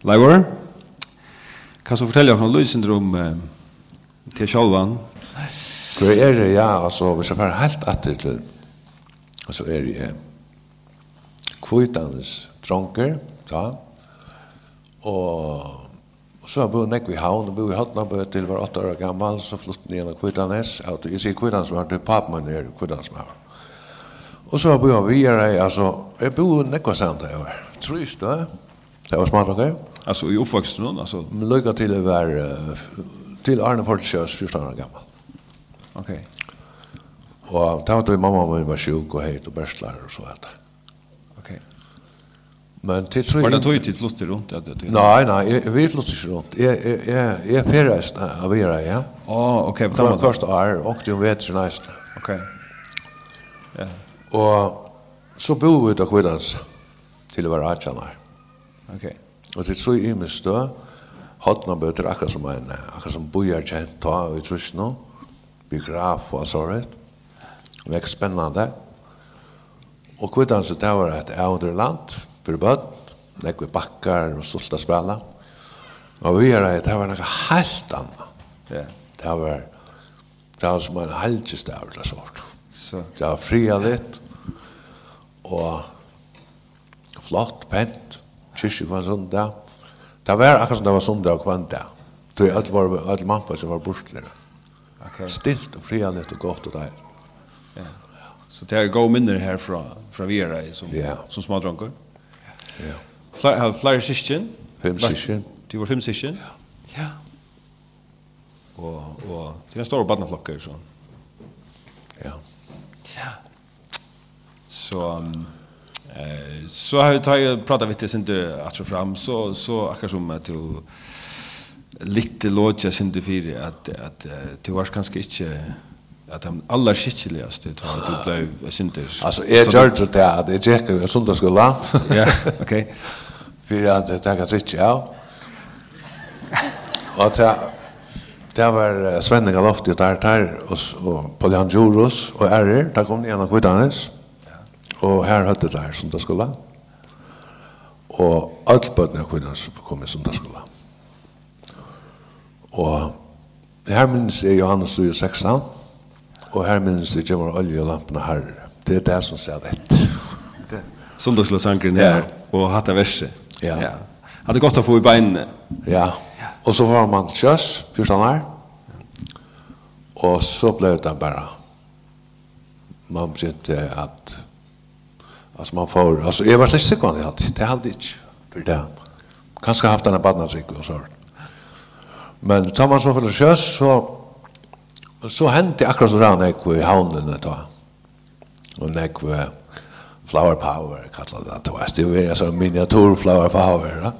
Leivor, kan du fortelle oss noe lysende om til Kjolvan? Det er det, ja, altså, hvis jeg får helt etter til, så er det eh, kvitandes dronker, ja, og så har jeg bodd nekk i havn, og bodd i Hotnabø til var åtte år gammal, så flyttet ned gjennom Kvitanes, og jeg sier Kvitanes var det papen min er Kvitanes var. Og så har jeg bodd videre, altså, jeg bodd nekk og sandt, jeg var trist, da, det var smart, ok? Alltså i uppväxten hon alltså. Men lycka till det var till Arne Fortsjös första år gammal. Okej. Okay. Och ta till mamma var var sjuk och het och bärslar och så att. Okej. Okay. Men till så Var det tog till flott runt att det. Nej nej, vi flott runt. Är är är Peres av vera, ja. Ja, okej, på tamma. Första år och du vet så nice. Okej. Ja. Och så bor vi då kvidans till våra archanar. Okej. Okay. Og til så i min stå, hotna bøter akkurat som en, akkurat som bojar kjent ta i trusno, biograf og såret. Det er spennende. Og hvordan så det var et eldre land, for bød, nekve bakkar og stolta spela. Og vi er det, det var noe helt annet. Ja. Det var, det var som en halvdjestav eller sånt. Så. Det var fria litt, og flott, pent, kyrkje kvann sundag. Det var akkurat som det var sundag kvann dag. Det var alt var alt mamma som var bortlera. Okay. Stilt og frianhet og godt og deilt. Ja. Så det er gode minner her fra, fra Viera som, ja. som smadranker. Ja. Fler, har flere syskjen. Fem syskjen. Du var fem syskjen? Ja. ja. Og, og til en stor badnaflokker, så. Ja. Ja. Så... Um, Eh så har jag tagit prata vitt sen det att så fram. Så så akkurat som att du lite låtja sen det för att att du var kanske inte att han alla skitligaste det har du blev sen det alltså är George det att det gick ju sånt skola ja okej. För att det tackar sig ja. Och ta Det var Svenne Lofti og der, der, og Polian Joros og Errer, der kom det igjen av Kvidanes. Og her hadde det her som det skulle. Og alle bøttene kunne komme som det skulle. Og her minnes jeg Johannes 2, 6, og her minnes jeg Gjemmer olje og lampene herre. Det er det som sier det. Som du slår sangren her, og hatt av verset. Ja. ja. Hadde godt å få i beinene. Ja. Og så var man kjøss, fyrstand her. Og så ble det bare. Man begynte at Alltså man får, alltså jag var släkt sikon i hade. det hade inte för det. Kanske haft den här badnadsik och sånt. Men så man så för sjöss så så hände akkurat sådär när i havnen ett tag. Och när jag flower power kallar det. Det var så miniatyr miniatur flower power. Ja?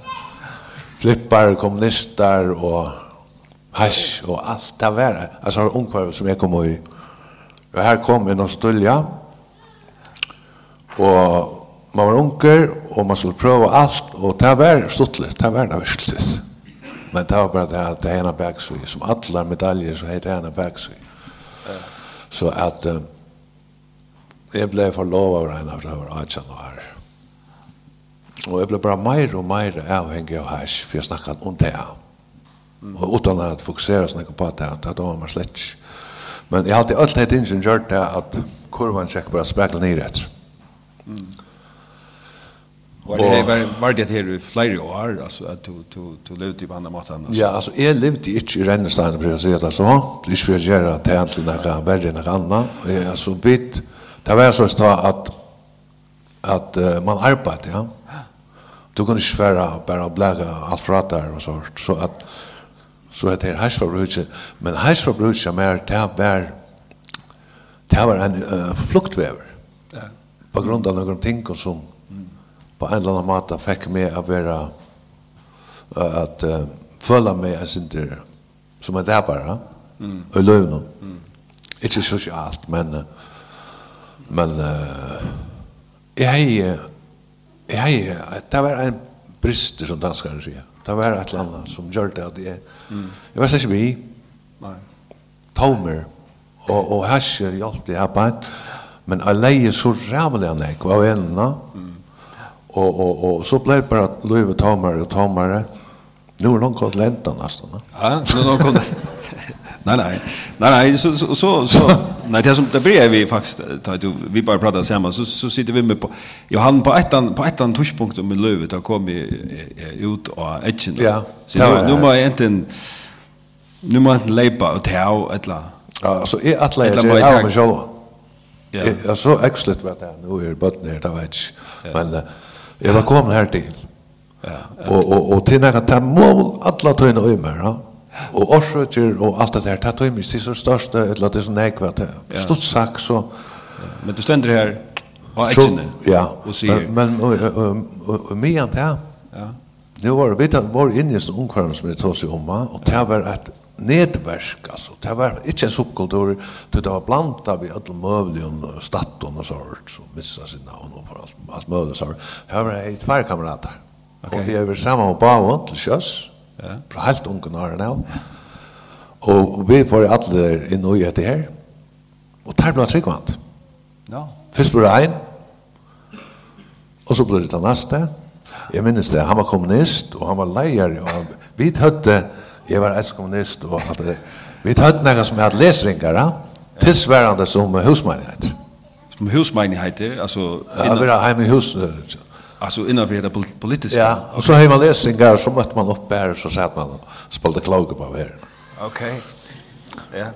Flippar, kommunister och hash och allt det var. Alltså omkvar som jag kom i. Och här kom en stulja. stölja. Og man var unger, og man skulle prøve alt, og det var stortligt, det var det Men det var bare det at det er en baksøy, som alle medaljer, så heter det en baksøy. Så at um, jeg ble forlovet over av det var 18 år. Og jeg ble bare mer og mer avhengig av hash, for jeg snakket om det. Mm. Og utan at fokusere og snakke på det, det var man slett Men jeg har alltid hatt ingen gjort det at kurvan tjekk bare spekler nyrett. Mm. Mm. Och det var var det här i flera år alltså att du du du levde på andra maten alltså. Ja, alltså jag levde inte i Rennestein precis så det så. Det är för att göra tändelse när jag började när andra och jag så bit det var så att att uh, man arbetade ja. Du kunde svära bara bläga allt för att där och så så att så att det är hasförbruket men hasförbruket mer det var det var en uh, fluktväver. Ja på grund av några ting som på en eller annan måte fikk meg å være uh, at uh, føle meg en sin där som en dæpare bara mm. och lövna mm. Ikke sosialt, men uh, men uh, jeg jeg jag det var en brister som danskar sier. det var et eller annet som gjør det at jeg, mm. jeg var ikke vi nej Tomer Og, og hasch hjälpte jag på Men jeg leier så rævlig enn jeg, av ennene. Og, og, og så ble det bare løyve tamere og tamere. Nå er det noen gått lenta nesten. Ja, nå er det noen Nej nej. Nej så, så, så, så nej, det som det blir vi faktiskt ta du vi bara pratar samman så så sitter vi med på Johan på ettan på ettan touchpunkt med Lövet har kommit ut och edgen. Ja. Så nu, nu må jag inte nu må jag inte lepa och ta eller Ja, så är att lägga det här med själva. Ja. Jeg er så ekslet vet jeg, nå er bøtten her, det vet jeg. Men jeg var kommet her til. Ja. Og, og, og til jeg ta mål alle tøyene og meg, ja. Og årsøkjer og alt det her, ta tøyene, det er så største, eller det er så nekvet. Stort sagt, så... Men du ständer här och er ikke Ja, men mye an det, ja. Nu var vi där var inne i en omkvarn som vi tog sig om va och det var ett nedverk altså. det var ikke en subkultur det var blanda vi alle møvlig om staten og sånt som missa sin namn och för alt allt möjligt sånt. här var et fire kamerater, okay. og vi är sammen med Bavon til Kjøs, ja för helt unge när nå. Og vi var alle inn og och det her, og der ble tryggvand. ja Først ble det en og så ble det det neste. Jeg minnes det han var kommunist og han var leier, og vi tøtte, Jeg var eisen kommunist, og alt det. Vi tatt noen som hatt lesringar, ja? tilsværende som husmennighet. Som husmennighet, altså... Ja, vi var hjemme i hus... Alltså innan vi det politiska. Ja, og så så hemma läsningar så møtte man upp her, så satt man og spelade kloka på her. Okej. Ja.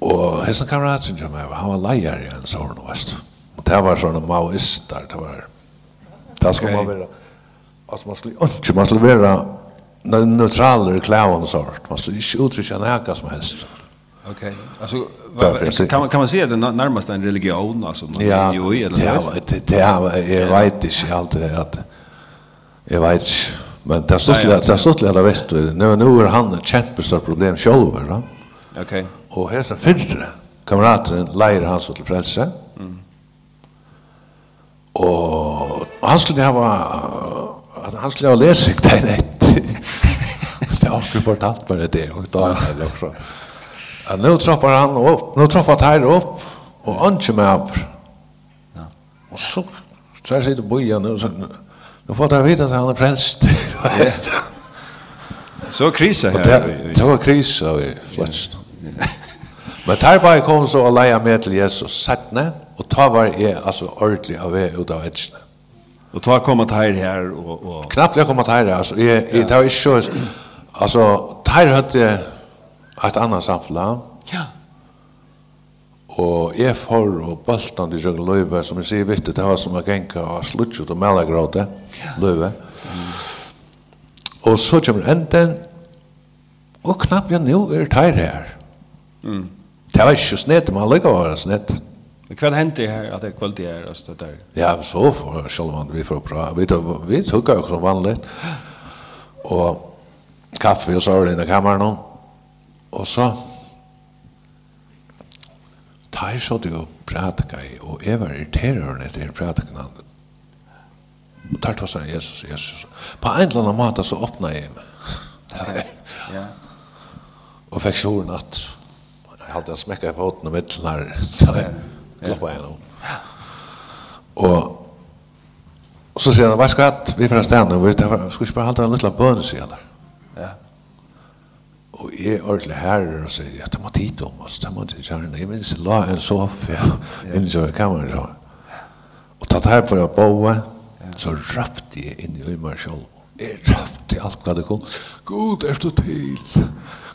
Og hessen kamrat som jag med, han var leier i en sånn vest. Og det var sånne maoister, det var... Det skulle man være... Altså, man skulle inte, man skulle vara den neutraler klävan sort. Man skulle inte uttrycka näka som helst. Okej. Okay. Alltså kan man kan man se det närmast en religion alltså man ja, ju i eller Ja, det det är jag vet inte allt det att jag vet men det stod det det stod det väst nu nu är han ett kämpestort problem själv va. Okej. Okay. Och här så finns det kamrater lejer han så till frälse. Mm. Och han skulle ha han skulle ha läst sig det Det har ikke fortalt meg det, og da er det også. Nå trappar han opp, nå trappar han opp, og anker meg opp. Og så, så er det boja nu, så, nu får jeg vite at han er frelst. Så krisa her. Det var krisa vi flest. Men der bare kom så og leia med til Jesus settene, og ta var jeg altså ordentlig av vei ut av etsene. Och ta komma här här och och knappt jag komma här alltså jag jag tar ju så alltså här hade ett annat samfla. Ja. Og jeg får og baltan til Jørgen Løyve, som jeg sier vittig, det var som jeg genka og sluttet og melagråte, Løyve. Og så kommer enden, og knapp jeg nå er teir her. Mm. Det var ikke snett, men han var snett. Men kväll hände här att det kvällt är alltså där. Ja, så för Shalom vi får bra. Vi tog vi tog jo som vanligt. Og kaffe og så inne i kammaren Og så tar så det och pratar i och är irriterad när det pratar kan. Og tar tog seg Jesus Jesus. På en eller annen måte så öppnar jeg meg. Ja. Og fikk sjön at jeg hadde smekket i foten och mittlen här kloppa igjen. Og Og så sier han, hva skal jeg, vi får en vi skal ikke bare halte en liten bøn, sier han. Ja. Og jeg er ordentlig herrer og sier, ja, det må tid om oss, det må tid om oss, jeg minns la en sofa, inn i kammeren, så. Og tatt her for å boe, så røpte jeg inn i meg selv. Jeg røpte alt hva det kom. God, er du til?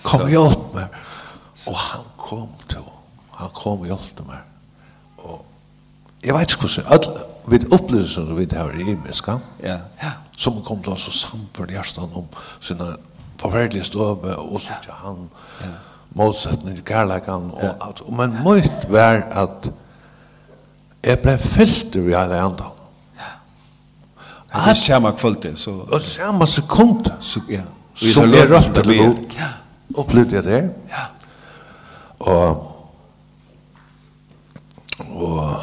Kom, hjelp meg. Og han kom til, han kom og hjelpte meg jeg vet ikke hvordan, alle, opplever som vi har i imiska, ja. ja. som kom til oss og samfunn hjertan om sine forferdelige støve, og så ikke han, ja. motsetning til kærleikan, og ja. alt. Men møyt var at jeg ble fyllt i alle andre. Ja. Det er samme kvalitet. Så... Og samme sekund. Så, ja. Som jeg røpte til lot. Ja. Opplevde jeg det. Ja. Og, og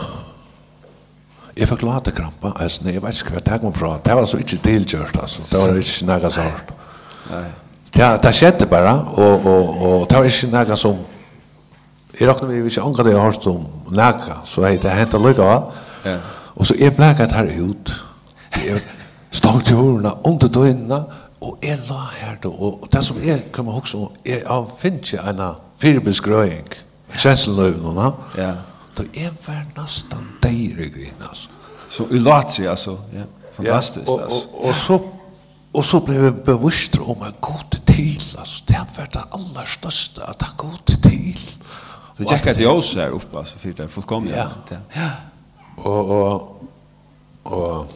Jeg fikk late krampa, altså, jeg vet ikke hva det kom fra. Det var så ikke tilkjørt, altså. Det var ikke nægget så hardt. Det, det skjedde bare, og, og, og det var ikke nægget som... Jeg råkner vi ikke anker det jeg har som nægget, så jeg, det hentet lykke av. Ja. Og så jeg blæket her ut. Jeg stod til hordene, under døgnene, og jeg la her, og det som jeg kommer også, jeg finner ikke en firebesgrøying, kjenseløvnene. Ja. Ja då är var nästan där i grina alltså. Så i alltså, ja. Fantastiskt ja, alltså. Och, och, och så och så blev jag bevisst om att god till alltså det var det allra största att han god till. Så jag ska det oss här uppe alltså för det fullkomligt. Ja. ja. Och och och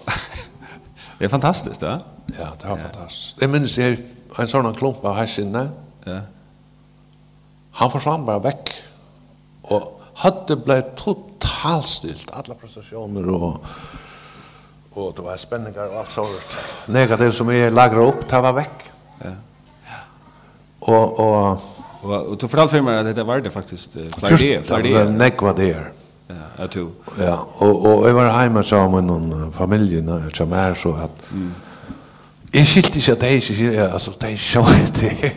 det är fantastiskt, ja. Ja, det var ja. fantastiskt. Det minns jag en sån klump av hersinne. Ja. Han försvann bara väck. Och hadde blei totalt stilt, alle prestasjoner og, og det var spenningar og alt sånt. Negativt som jeg lagret opp, det var vekk. Ja. Og, og, og, og du fortalte for meg at dette var det faktisk uh, flere det, Først, det var nekva dager. Ja, jeg tror. Ja, og, og jeg var hjemme sammen med noen familien som er så at mm. jeg skilte ikke at jeg ikke skilte, altså det er sjøkt det.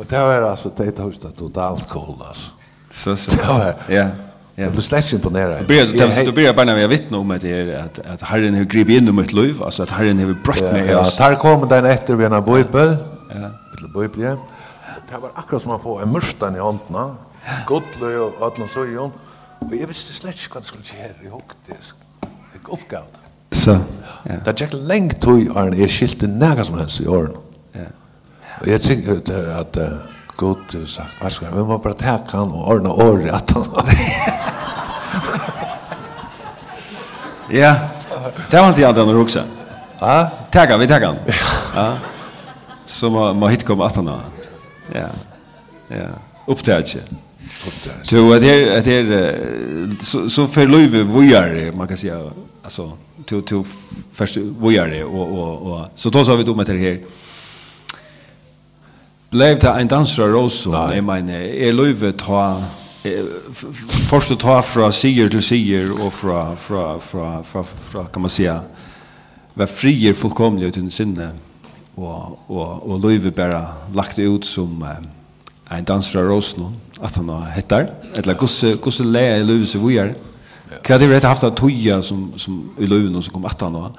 Og det var altså det er totalt cool, altså. Så så. Ja. Ja. Du släcker på nära. Du börjar du börjar bara med vi vittna om att det är att att Herren har gripit in i mitt liv, alltså att Herren har bragt mig. Ja, tar kom den efter vi en bibel. Ja. Bitte bibel. Det var akkurat som man får en mörstan i handen. Godløy og Adlan Søyon. Og jeg visste slett ikke hva det skulle gjøre. Jeg hukte jeg oppgav det. Så, ja. Det er ikke lengt tog, Arne. Jeg skilte nægget som helst i årene. Ja. Og jeg tenkte at god og sagt, hva skal jeg, vi må bare ta han og ordne året at han Ja, det var ikke alt han rukse. Ja? Teka, vi teka han. Ja. Så må, må hit komme at han Ja, ja. Opptaget ikke. Du, Jo, det er, det så, så for løyve vujar, man kan si, altså, du, to, først vujar, og, og, og, så då har vi då med det her, blev det en dansare rosen. Jag menar, är lövet ta först att ta från sier till sier och från från från från från kan man säga var frier fullkomlig ut i sinne og og og lövet bara lagt ut som en dansare rosen att han har hettar eller gosse gosse lä i lövet så vi är Kan det rätt haft att toja som som i löven och så kom att han då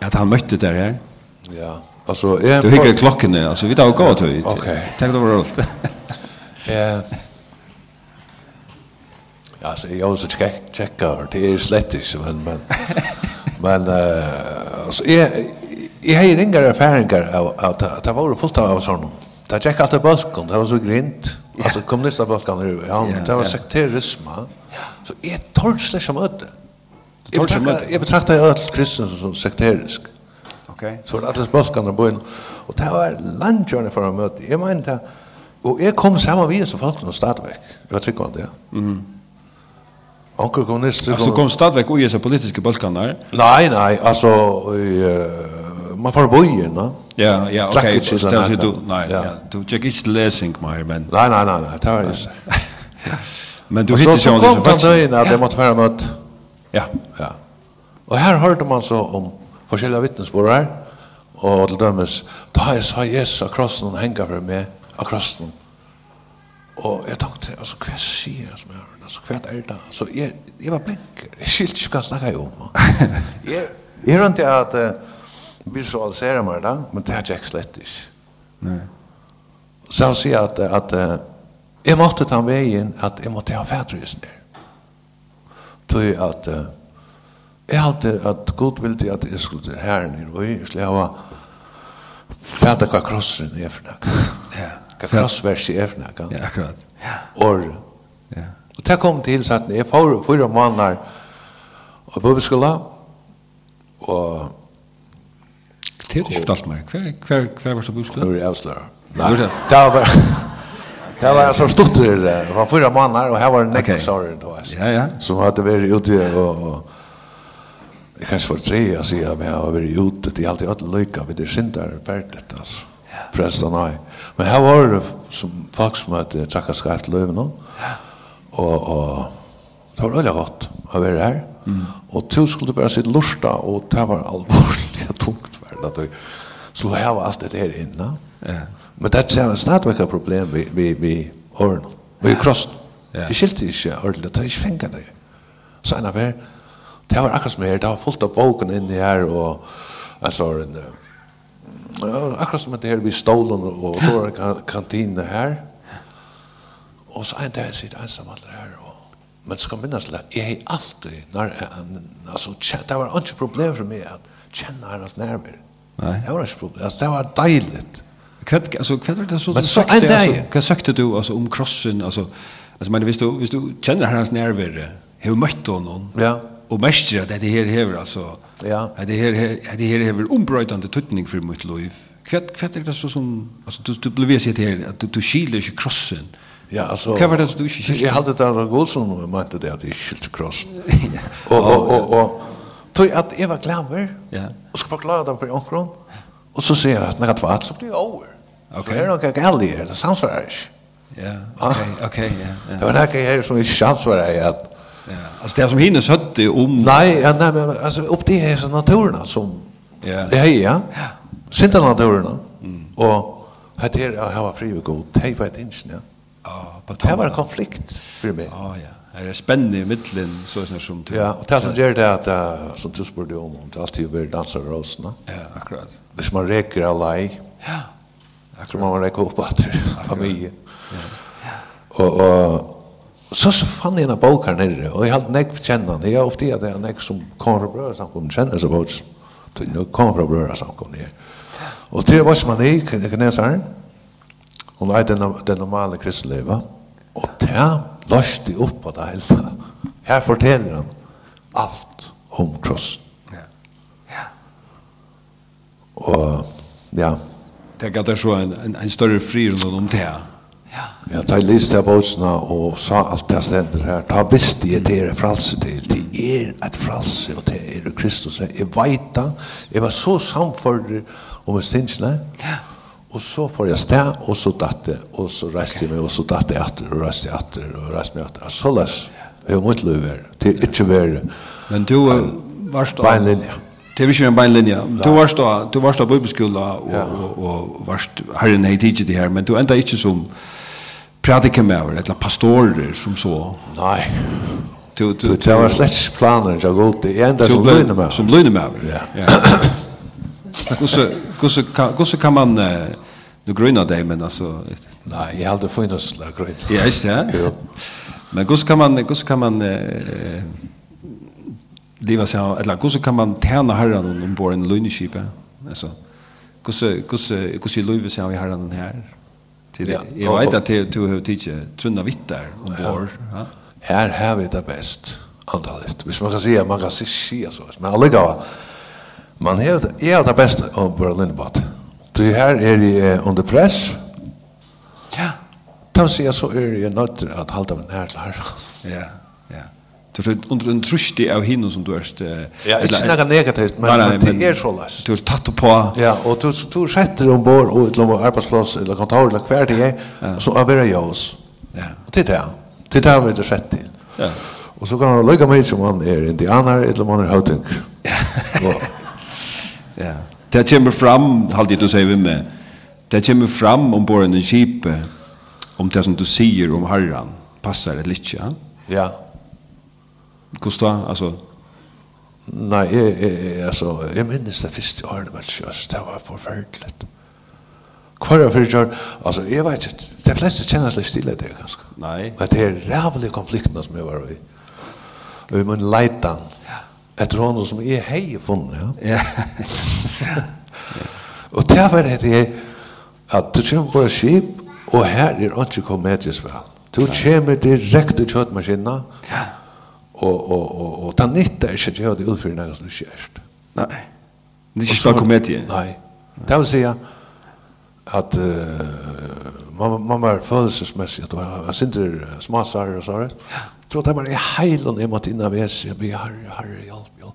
att han mötte det här. Ja. Alltså är Du fick klockan alltså vi tar och går till. Okej. Tack då var det. Ja. Ja, så jag också check checkar det är slettigt men men men eh alltså är Jeg har ingen erfaringer av at det var fullt av sånn. Det gikk alltid bølgen, det var så grint. Altså kommunister bølgen i ja, det var sekterisme. Så jeg tål slik som øde. Jeg betrakter øde kristne som sekterisk. Okay. Så det atlas boskan på byen. Og det var landjørne for å møte. Jeg mener det, og jeg kom sammen med som folk nå stadigvæk. Jeg var sikker om det, ja. Mm. Onkel kommunister... Alltså kom stadigvæk og i politiska balkan där. Nei, nei, altså... Uh, man får bojen, no? Ja, ja, ok. Så det du, nej, ja. Du checkar inte läsning mer, men... Nei, nei, nei, nei, det var ikke. Men du hittar ju aldrig så fast. Så kom han døgnet, det måtte være møtt. Ja. Ja. Og her hørte man så om forskjellige vittnesbord her, og til dømes da jeg sa Jesus av krossen og henga for meg av krossen. Og jeg tenkte altså hva sier jeg som jeg har altså hva er det? Så jeg, jeg var blink. Jeg skilte ikke hva jeg snakket om jeg, jeg rundt jeg at uh, visualiserer meg da men det er ikke slett ikke. Nei. Så han sier at, at uh, jeg måtte ta veien at jeg måtte ha fædrøysen der tog at uh, Jeg hadde at Gud ville at jeg skulle til herren her, og jeg skulle ha fæta hva krossen er for noe. Ja. Hva krossverset er for noe. Ja, akkurat. Ja. År. Ja. Og det kom til at jeg får fyra måneder og bøbeskola, og Det er ikke fortalt meg. Hver, hver, hver var så bøbeskola? Det var avsløret. Nei, det var bare... Det var så stort det, var fyra måneder, og her var det nekk, okay. sorry, Ja, ja. som hadde vært ute og, og Jeg kan ikke få tre, å si at jeg har vært ute, det er alltid alt lykke vi det synder verdet, altså. Frelsta nei. Men her var det som folk som hadde trakka skarpt løyven nå, og, og det var veldig godt å være her. Mm. Og to skulle bare sitte lusta, og det var alvorlig og tungt for det. Så skulle var alt det her inne. Ja. Men det er snart problem vi, vi, vi årene, vi krossen. Ja. Jeg skilte ikke ordentlig, det er ikke fengt det. Så en av her, det var akkurat som her, det var fullt av boken inni her, og jeg sa en, akkurat som det her vi stolen, og så var det kantine her, og så en dag sitter ensam alle her, og men skal minnes det, jeg er alltid, når, altså, det var ikke problem for meg at kjenne hennes nærmere. Nei. Det var ikke problem, altså, det var deiligt. Kvätt, alltså kvätt var det så men så en dag. Vad sökte du alltså om krossen alltså alltså men visst du visst du känner hans nerver hur mött honom? Ja och mästrar att det här här alltså ja att det här att det här har ombrötande tutning för mitt liv kvätt kvätt är det så som alltså du du blev sett här att du du skiljer ju krossen Ja, altså, hva var det som du ikke skilte? Jeg hadde det där god som mente det att det skilt kross. og, og, og tog at jeg var glemmer, Ja. og skal forklare förklara for omkron, og så sier jeg at når jeg tvart, så blir jeg over. över. Okej. Det noe nog her, det samsvarer ikke. Ja. Okej, okej, ja. ja. Det var noe her som ikke samsvarer jeg, at Ja, alltså det som hinner sötte om Nej, ja, nej men alltså upp det är så naturen som Ja. Det är ja. Ja. Sinta naturen. Mm. Och hade jag har fri och god tej för attention, ja. Ja, på Det var en konflikt för mig. Ja, ja. Det är spännande i mitten så såna som Ja, och det som gör det att som du spår om om och alltid vill dansa rosorna. Ja, akkurat. Hvis man räcker alla i. Ja. Akkurat man räcker upp att av mig. Ja. Och och så så fann jeg en bok her nere, og jeg hadde nekk kjennan, jeg har ofte at jeg nekk som kommer fra brødre samkommen, kjenner seg bort, til nå kommer fra brødre samkommen her. Og til hva som han gikk, jeg kan her, hun er den, den normale kristelivet, og det løste jeg opp på det hele. Her forteller han alt om krossen. Ja. ja. Og, ja. Det gav deg så en, en, en større fri rundt om det her. Ja. Ja, da jeg leste av båsene og sa alt det stender her, da visste jeg det er fralse til. Det er et fralse, og det er Kristus. Jeg vet da, Jeg var så samfordret om stinsene. Ja. Og så får jeg sted, og så datt det. Og så reiste jeg meg, og så datt jeg atter, og reiste jeg atter, og reiste meg atter. Så løs. Jeg må ikke løve her. Det ikke verre. Men du varst da... Beinlinja. Det er ikke en beinlinja. Du varst da, du varst da bibelskola, og, og, og varst herren hei tidsi det her, men du enda ikke som... Uh, predikemæver, eller pastorer som så. Nei. Du, du, du, det var slett planer som går til enda som løgnemæver. Som løgnemæver, ja. Hvordan kan man... Nu gröna dig, men alltså... Nej, jag har aldrig funnits slag grunn. Ja, just det. Jo. Men hur kan man... Hur kan man... Eh, leva sig... Eller hur kan man tjäna herran om bor en lönekipa? Alltså... Hur kan man... Hur kan hur Hur kan man... Hur kan man... Till ja. jag vet att du du har tidigt tunna vittar om bor. Ja. Her har vi det best, antalet. Hvis man kan si, man kan si, si så men alla man har det är det bästa av Berlin Du her er i uh, under press. Ja. Da Tant säger så er jeg nødt til at att hålla den til her. Ja. Ja. Du er under en trusti av hinno som du er... Ja, ikke nekka negativt, men, men det er så løs. Du er tatt på... Ja, og du, du setter ombord og et eller arbeidsplass, eller kontor, eller hver det er, så arbeidar jeg oss. Ja. Og det er det. Det er det vi er sett til. Ja. Og så kan han løyga meg som han er indianer, eller man er høyting. Ja. Ja. Det kommer fram, halvdid du sier vi med, det kommer fram ombord en kip om det som du sier om herran, passar det litt, ja? Ja. Gustav, altså... Nei, jeg, jeg, jeg, altså, jeg minnes det første årene med sjøs, det var forferdelig. Hva er for kjør? Altså, jeg vet ikke, de fleste kjenner seg stille det, ganske. Nei. Men det er rævlig konfliktene som jeg var i. Og vi må leite den. Ja. Etter hånden som jeg har funnet, ja. Ja. og det var det her, at du kommer på et skip, og her er ikke komediesvel. Du kommer direkte til kjøttmaskinen, og og og och ta nytta är shit jag det utfyrir när som skärst. Nei. Det er inte bara komedi. Nei. Det vil säga at uh, man man var födelsemässigt och var sinter smasar og så där. Tror att man är heil och emot innan vi är jag blir herre herre hjälp jag.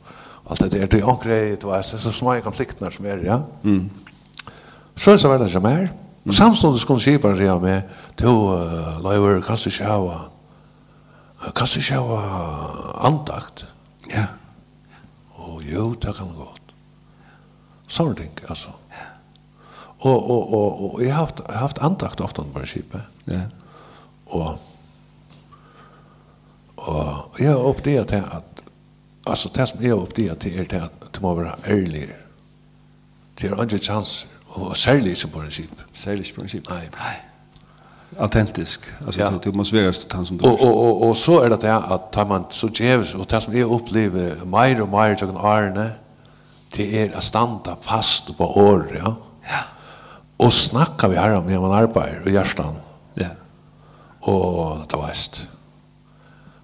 Allt det är det ankre det var så små konflikter som er ja. Mm. Så så var det som är. Samstundes kom skiparen säga med, du, uh, Leiver, kan du ikke Kan du ikke sjå andakt? Ja. Og jo, det kan godt. Sånne ting, altså. Ja. Og, og, og, og jeg har haft, haft andakt ofte på skipet. Ja. Og, og jeg har oppdaget til at, Alltså det som jeg har oppdaget til er det att det må vara ärlig. Det är andre chanser, Och särskilt som på en skip. Særlig som på en skip. Nei. Nei autentisk. Alltså ja. det måste vara det som du och och och så är det det att tar man så jävs och tar som det upplever mer och mer tog en arne det är att stanna fast på år ja. Ja. Och snacka vi här om när man arbetar och hjärtan ja. Och det var just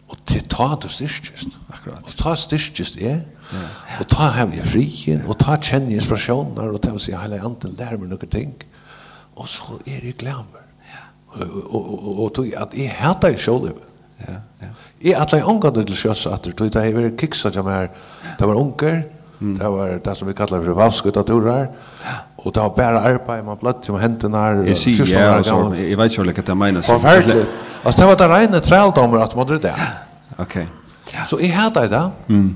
och det ta du styrkest akkurat. Och tar styrkest är och ta hem i frien och tar känner inspirationer och tar sig hela anten lär mig några ting. Och så är det glamour og og tog at jeg hatar i sjåliv. Ja, ja. Jeg at i ångan til sjøs at det tog jeg var kiksa til meg det var unger, det var det som vi kallar for vavskutaturer, og det var bare arbeid, man bløtt om hendene her, Jeg sier, ja, altså, jeg vet ikke hva det mener. Forferdelig. Altså, det var det reine trældommer at man drødde. Ok. Så jeg hadde det. Mm.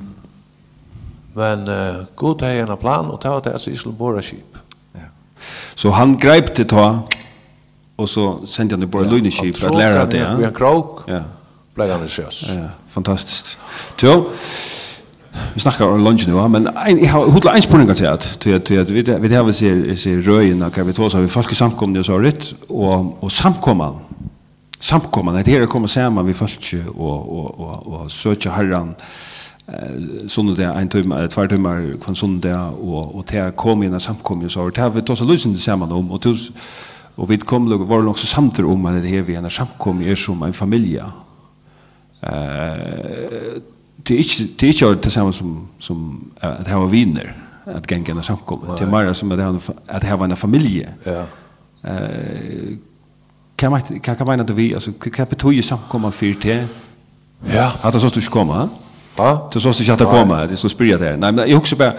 Men uh, god hei en plan, og det var det jeg skulle bore skip. Så han greip til ta, och så sände han det bara löneskip att lära det. Ja. Vi har krok. Ja. Blev han sjös. Ja, fantastiskt. Jo. Vi snackar om lunch nu, men en jag har hudla en spurning att att att vi vi har ser ser röjen och vi tror så vi folk samkomna så ritt, och och samkomma. Samkomma det här kommer samman vi folk och och och och söka herran eh sånne ein en timme två timmar kon sånne og och och kom kommer i samkomna så det har vi då så lösen det om och tus Og vi kom og var nok samtidig om at det her vi en samkom er som en familie. Eh det er ikke det, er ikke det samme som, som at ha vinner viner at gänga en samkom. Det er mer som at ha at ha en familie. Ja. Eh kan man kan kan man inte vi alltså kan betog samkomma för te. Ja. Att det så skulle komma. Ja. Det så skulle jag komma. Det så spyr jag där. Nej men jag också bara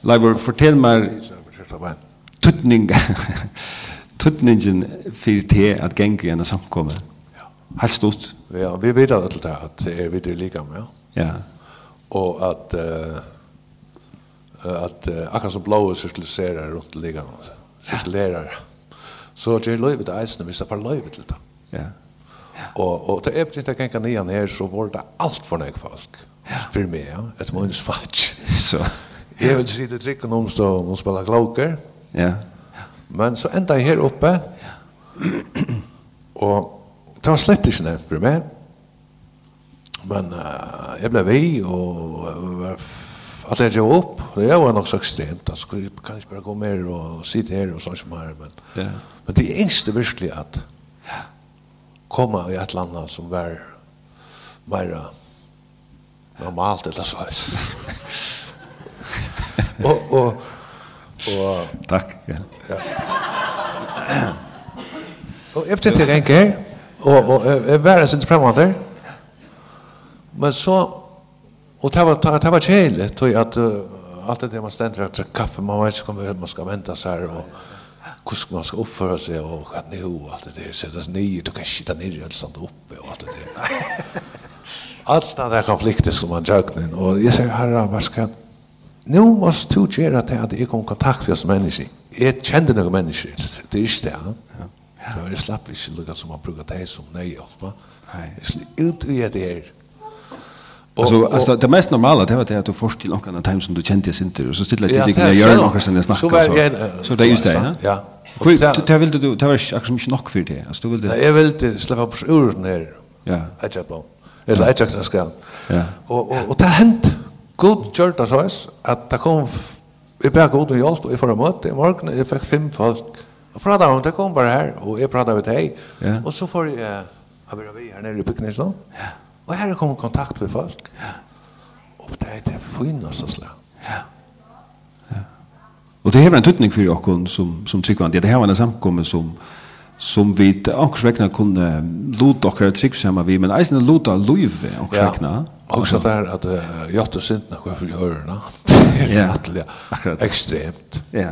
Lever fortell mig tutning tutningen för til att gänga igjen og samkomme. Ja. Helt stort. Ja, vi vet att det att det er videre lika med. Ja. Og at uh, at uh, akkurat som blå sirkuliserer rundt like med. Sirkulerer. Så det er løyvet eisene hvis det er løyvet til det. Ja. Og, og det er precis det jeg kan nian her, så var det alt for nek folk. Spyr meg, ja. Et måneds fatsch. Så. Jeg vil si det trikken om stå, om spela klokker. Ja. Yeah. Men så enda jeg her oppe, og det var slett ikke nevnt for meg, men uh, jeg ble vei, og uh, at jeg gjør opp, det var nok så ekstremt, altså, kan jeg kan ikke bare gå mer og sitte her og sånn som her, men, ja. men det engste virkelig at komme i et land som var mer normalt eller så. og, og Och tack. Ja. Och efter det og, och och var inte framåt där. Men så och det var det var chelet tror jag att allt det man ständer att kaffe man vet ikke om man ska vänta så här och hur ska man ska uppföra sig och att nu och allt det där sättas ner du kan skita i alt sånt uppe och allt det der. Allt det der konflikter som man jöknar och jag säger herre, vad ska jeg Nu måst du gjøre til at jeg kom i kontakt med oss mennesker. Jeg kjente noen mennesker. Det er ikke det, ja. Så jeg slapp ikke lukka som man brukar det som nei hjelpa. Jeg slapp ut i det her. Alltså alltså det mest normala det var det att du först till någon time som du kände sig inte och så stilla till dig när jag gör något sen jag snackar så. Så det är just det, ja. Ja. För det vill du det var också inte nog för det. Alltså du vill det. Jag vill släppa på ur den här. Ja. Ett jävla. Eller ett jävla ska. Ja. Och och och det hänt. God kjørte så høys, at det kom, vi ber god og hjelp, og jeg får en møte i morgen, jeg fikk fem folk, og pratet om, det kom bare her, og jeg pratet med deg, ja. og så får jeg, jeg blir vi her nede i bygden, sånn. ja. og her kom kontakt med folk, ja. og det er det finaste slag. Ja. ja. Og det har en tydning for dere som, som tryggvann, ja, det har en samkomme som, som vi ankers vegna kunne lota okkar trygg saman vi, men eisen lota luive ankers vegna. Ja Och så där att jag inte sent när jag får höra nå. Ja. Akkurat. Extremt. Ja.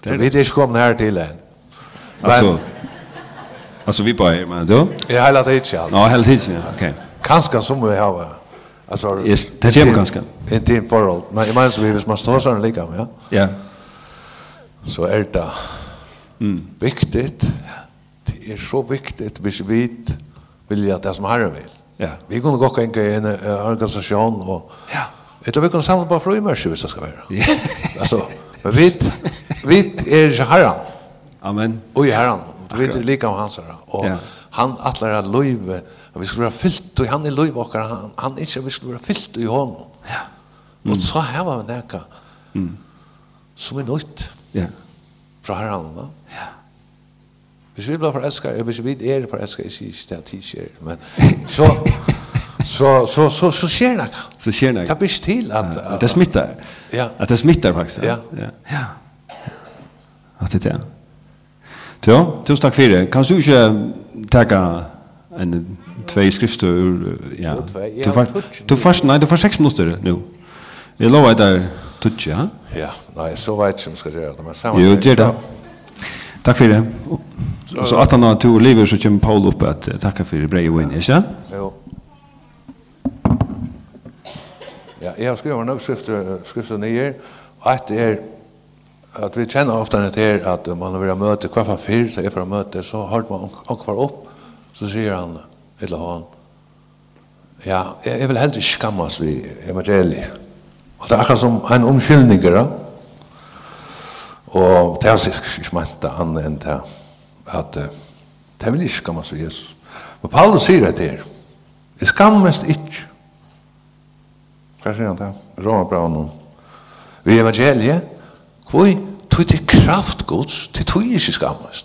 Det vet jag kom när till en. Alltså Alltså vi bara men då? Ja, hela tiden. Ja, hela tiden. Okej. Kanske som vi har Alltså Yes, det är kanske. Inte en förhåll. Men jag menar så vi måste ha sån lika, ja. Ja. Så är det. Mm. Viktigt. Det är så viktigt, vi vet att det som Herren vill. Ja. Vi kunne gå ikke i en organisasjon og... Ja. Jeg tror vi kunne samle på frøymersi hvis det skal være. Ja. altså, men vi, vi er ikke herren. Amen. Og i herren. Vi er like av hans herren. Og ja. han atler er løyve. Vi skulle være fyllt, og han er løyve okkar. Han, han er ikke, vi skulle være fyllt i hånden. Ja. Mm. Og så her var vi nekka. Mm. Som er nøyt. Ja. Fra herren. Ja. Ja Hvis vi blir forelsket, ja, hvis vi er forelsket, jeg sier ikke det at tid skjer, men så, så, så, så, så skjer det ikke. Så skjer det ikke. Det blir ikke til at... Ja, det smittar. Ja. At det smittar faktisk. Ja. Ja. ja. At det er det. Ja, tusen takk for det. Kan du ikke takke en tvei skriftstøy ur... Ja, du får, du får, nei, du får seks minutter nå. Jeg lover deg tutsi, ja? Ja, nei, så vet jeg ikke om jeg skal gjøre det, men sammen... Jo, gjør det. Takk for det. Så, så att han har två liv så kommer Paul upp att tacka för Brej win, Winnie, ja? Jo. Ja, jag har skrivit några skrifter, skrifter Och Ett är att vi känner ofta det här att man har varit möte, kvar för fyr, så är för möte, så har man kvar upp, så säger han, eller han, ja, jag vill helst inte skammas vid evangeliet. Och det är akkurat som en omkyldning, ja? Og det er sikkert ikke ment det andre enn det at uh, det vil ikke skammes for Jesus. Men Paulus sier det til Jeg skammes ikke. Hva sier han til? Roma bra nå. Vi evangeliet, hvor tog til kraft gods, til tog ikke skammes.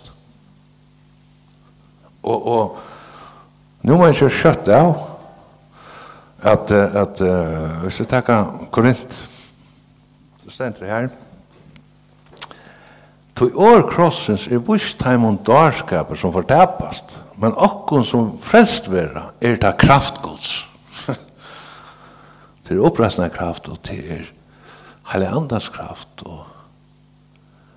Og, og nå må jeg ikke skjøtte av at, at uh, hvis vi tar Korint, så stender det her, Tog år krossens er vist on darskaper som fortapast, men okkon som frelst vera er ta kraftgods. til opprestna kraft og til er heile andas kraft og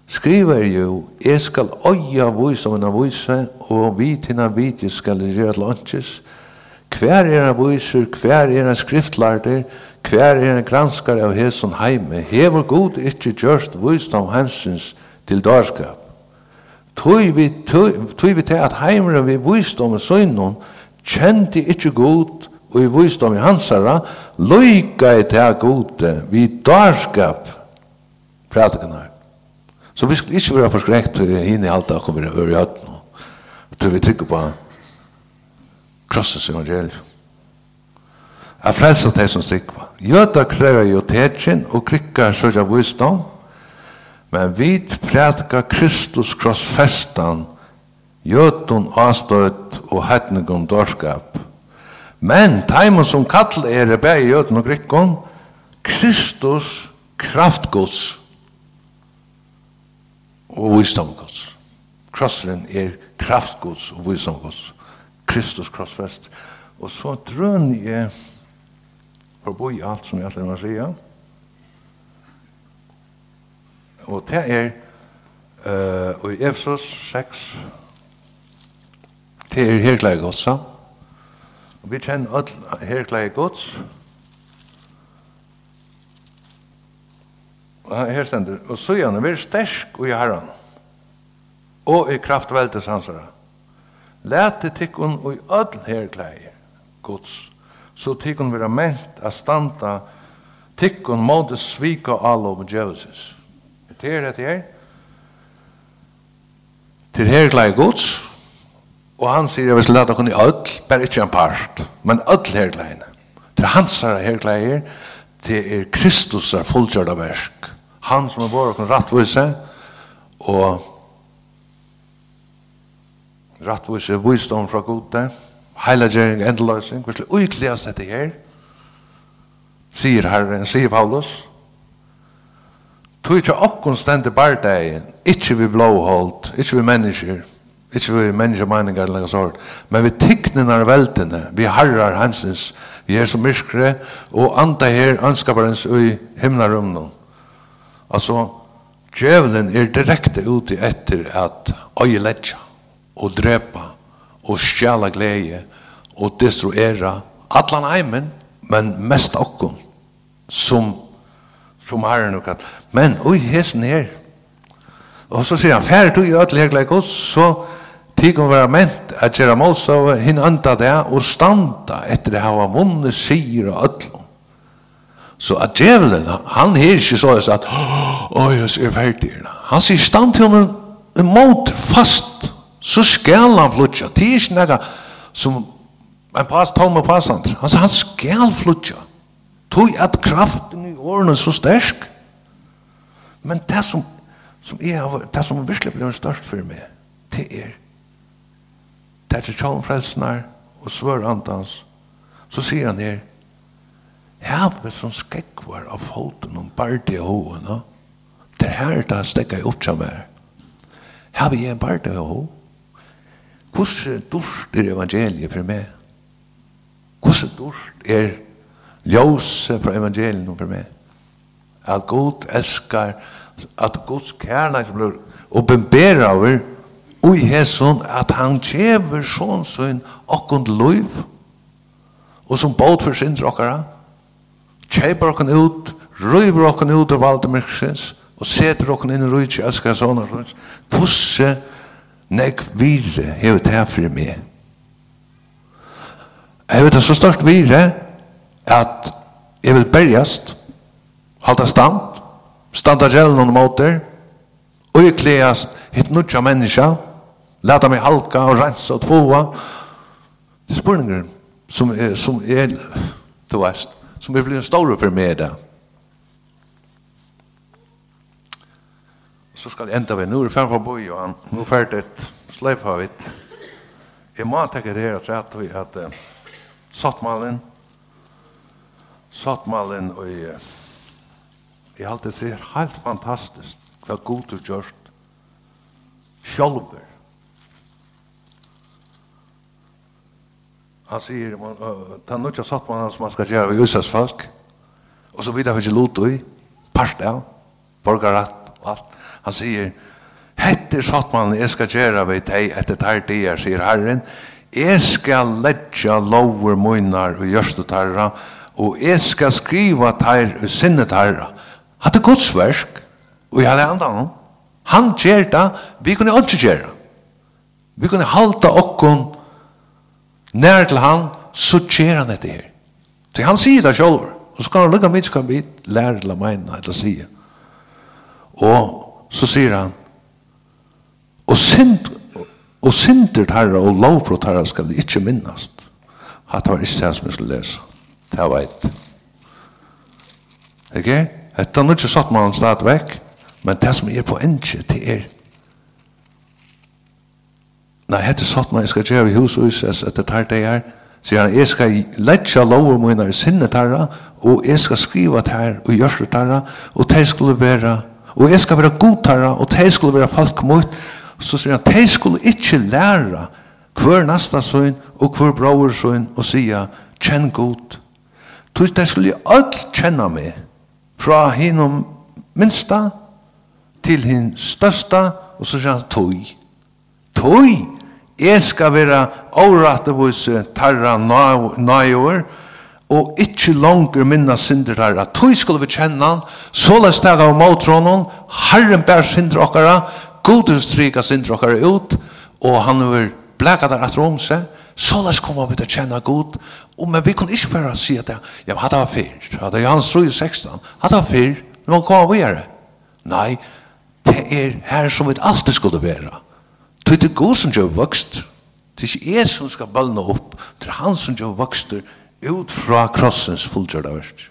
skriver jo jeg skal øya vois om en voise og vitina viti skal gjøre til åndsjes hver er en voiser, hver er en skriftlarder hver er en granskar av hesson heime hever god ikkje gjørst vois om hensins til dårskap. Tøy vi, tøy, vi til at heimren vi visdom i søgnon kjente ikkje god og i visdom i hansara loika i til gode vi dårskap pratikanar. Så vi skulle ikke være forskrekt til hinn i alt akkur vi å øre i høtten til vi trykker på krossens evangelium. Jeg frelser det som stikker på. Jøter krever jo tetsin og krikker søkja visdom og Men vi prædika Kristus krossfestan, jötun avstøyt og hetningum dårskap. Men taimun som kall er bæg i jötun og grikkon, Kristus kraftgods og visdomgods. Krossen er kraftgods og visdomgods. Kristus krossfest. Og så drøn jeg forbi alt som jeg atlever å sige, Og det er uh, i Efsos 6, det er herklæg godsa. Og vi kjenner alle herklæg gods. Og her stender, og søgjane, vi er stersk og i herren og i kraftveldes hansara. Læte tikkun og i all herklæg gods, så tikkun vera ment a standa tikkun måte svika all over djevelsens. Det er dette her. Til her glede gods, og han sier at vi skal lade i ødel, bare ikke en part, men ødel her glede. Til hans her glede her, det er Kristus er fullgjørt av versk. Han som er vår og rattvise, og rattvise visdom fra gode, heilagjering, endeløsning, vi skal uikligast dette her, sier Herren, sier Paulus, Tog ikke okkon stendt bardeien, ikke vi blåholdt, ikke vi mennesker, ikke vi menneskemeninger eller noe sånt, men vi tiknenar veltene, vi harrar hansens, vi er som myskre, og anda her anskaparens i himlarumnen. Altså, djevelen er direkte ute etter at øyeledja, og drepa, og stjala glede, og destruera, atlan eimen, men mest okkon, som som herren og katt. Men, oi, hesten her. Og så sier han, færre tog i ødel her gleik oss, så tig hun være ment at gjerra måls av hinn anda det og standa etter det hava vunnet sier og ødlom. Så at djevelen, han her ikke så at, oi, jeg er ferdig. Han sier stand til henne imot fast, så skal han flutja. Det er ikke nega som en pass, tom og passant. Han sier, han skal flutja. Tog at kraft årene så stersk. Men det som, som jeg det som virkelig blir størst for meg, det er det er Tjallon Frelsner og Svør Antans, så sier han her, Havet som skekvar av foten om bardi av hovene, det er her det stekka jeg opp som er. Havet jeg en bardi av hoen? Hvordan dusht er evangeliet for meg? Hvordan dusht er ljøse fra evangeliet for meg. At Gud elskar, at Guds kærna som blir åpenbæra over, og i hesson at han kjever sånn sånn okkund loiv, og som båt for sin drokkara, kjeper okken ut, røyver okken ut av valde myrksins, og seter okken inn i rujtje, elskar sånn og sånn, fosse nek vire hevet her for meg. Jeg vet det så størst vire, at jeg vil bergjast, halda stand, standa gjelden og måter, og jeg kleast hitt nutja menneska, leta meg halka og rensa og tvoa. Det er spurningar som er, som er, du veist, som er blir stor for meg da. Så skal jeg enda vi, nu er fem på boi, og han, nu fært et sleif av Jeg må tenke det her at jeg at, at, uh, sattmalen, sattmalen og jeg, Jeg har alltid sett helt fantastisk hva god du gjørst sjolver. Han sier, man, uh, ta nødja satt man som man skal gjøre ved Jesus folk, og så vidar vi ikke lot i, parst av, borgarratt og alt. Han sier, hette satt man jeg skal gjøre ved deg etter tar dier, sier Herren, jeg skal letja lover munnar og gjørst og tarra, og jeg skal skriva teir og sinne teirra. Hatt er Guds verk, og jeg hadde andan om. Han gjør det, vi kunne ikke gjøre. Vi kunne halta okkon nær til han, så gjør han dette her. Så han sier det selv, og så kan han lukka mitt, så kan vi lære til å mene, eller si. Og så sier han, og synd, og synder herre, og lovbrot herre, skal det ikke minnast. Hatt var ikke det som jeg skulle lese. Det var et. Ikke? Hetta er ikke satt man stadig vekk, men det som er på enkje til er. Nei, hette satt man, jeg skal gjøre i hus og hus, etter tar det her, sier han, jeg skal letja lover mine i sinne tarra, og jeg skal skriva tar og gjørsle tarra, og det skulle være, og jeg skal være god tarra, og det skulle være folk mot, så sier han, det skulle ikke læra hver nasta søgn og hver bror søgn og sier, kjenn god, Tog det skulle alt kjenne meg fra hinom minsta til hin størsta og så sier han tog. Tog! Jeg skal være overrattevås tarra nøyår og ikke langer minna synder tarra. Tøy skulle vi kjenne han, så la steg av måltrånen, herren bær synder okkara, godet stryka synder okkara ut, og han vil blæka der at rom seg, Så lars kommer vi til å kjenne god, og men vi kunne ikke bare si at ja, hadde av fyr, Hadde av Johannes 3, 16, Hadde av fyr, vi må komme vi gjøre. Nei, det er her som vi alltid skulle være. Det er god som gjør vokst, det er ikke jeg som skal bølne opp, det er han som gjør vokst ut fra krossens fullgjørda verst.